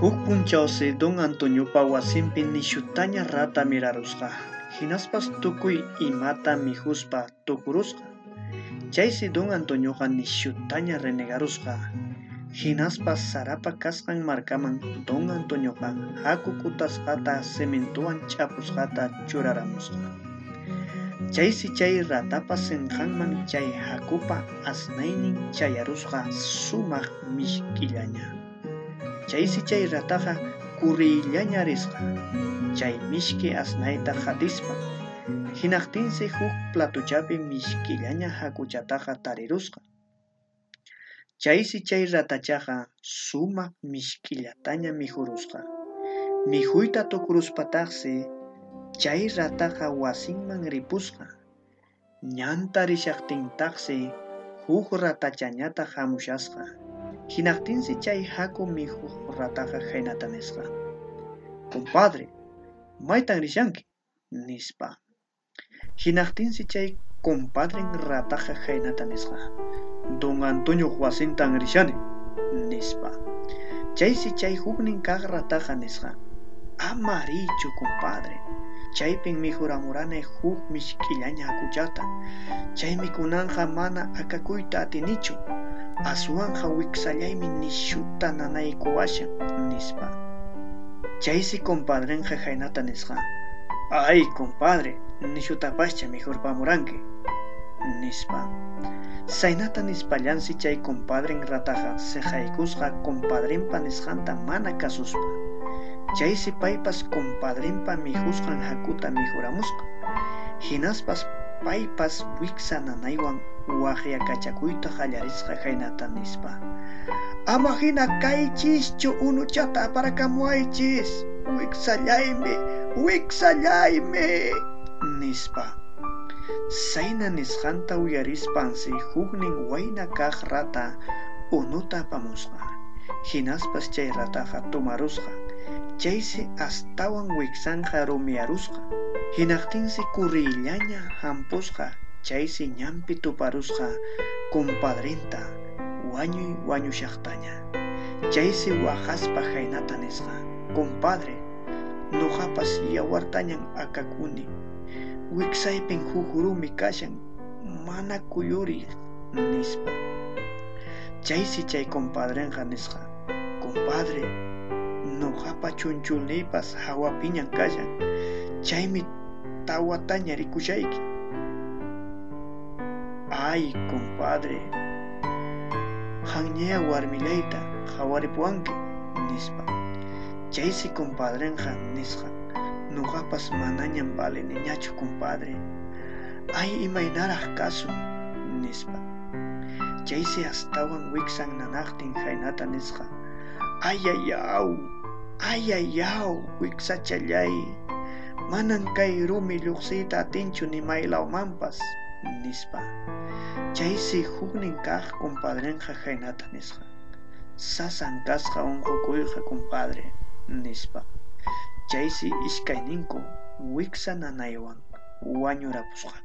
Huk punchawsi don Antoniopa wasinpi nishutaña rata mirarusqa hinaspas tukuy imata mijuspa tukurusqa chaysi don Antonioqa nishutaña renegarusqa hinaspas sarapa kasqan markaman don Antonioqa haku kutasqata cementuwan chapusqata churaramusqa chaysi chay ratapas sinqanman chay hakupa asnaynin chayarusqa sumaq mishkillaña chaysi chay rataqa kurrillaña risqa chay mishki asnayta qatispa hinaqtinsi huk platuchapi mishkillaña hakuchataqa tarirusqa chaysi chay ratachaqa sumaq mishkillataña mijurusqa. Mijuyta tukuruspataqsi chay rataqa wasinman ripusqa. Ñanta rishaqtintaqsi huk ratachañata hamushasqa. Hinaqtinsi chay haku mijuq rataqa compadre maytan rishanki nispa. Hinaqtinsi chay compadren rataqa nisqa don Antonio wasintan rishani nispa chaysi chay huknin kaq rataqa nisqa amarichu compadre. Chaypin mijuramurani huk mishkillaña hakuchata chaymi kunanqa mana akakuyta atinichu. Aswanja wiksallaymi nishuta nanaykuwashan nispa chaysi compadrenqa haynata nisqa ay compadre nishutapascha mijurpamuranki nispa saynata nispallansi chay compadren rataqa seqaykusqa compadrenpa nisqanta mana kasuspa chaysi paypas compadrenpa mijusqan hakuta mijuramusqa hinaspas paypas wiksa nanaywan waqyakachakuyta qallarisqa haynata nispa ama hina kaychischu unuchata aparakamuaychis wiksallaymi wiksallaymi nispa sayna nisqanta uyarispansi huknin wayna kaq rata unuta apamusqa hinaspas chay rataqa tumarusqa chaysi astawan wiksanqa rumiarusqa hinaqtinsi kurrillaña hampusqa chaysi ñampi tuparusqa compadrenta wañuy wañushaqtaña chaysi waqaspa haynata nisqa compadre nuqapas yawartañan akakuni wiksaypin huk rumi kashan mana kuyuriq nispa chaysi chay compadrenqa nisqa compadre nuqapa chunchulniypas hawapiñan kashan chaymi tawataña rikushayki ay compadre. Qanña warmilayta qhawaripuwanki nispa. Chaysi compadrenqa nisqa nuqapas manañan valiniñachu compadre. Ay imaynaraq kasu nispa. Chaysi astawan wiksan nanaqtin haynata nisqa. Ayayaw ayayaw wiksachallay manan kay rumi lluqsiyta atinchu ni maylawmanpas nispa. Chaysi huknin kaq compadrenqa haynata nisqa. Sasan kasqa unqukuyqa compadre nispa chaysi ishkayninku wiksa nanaywan wañurapusqa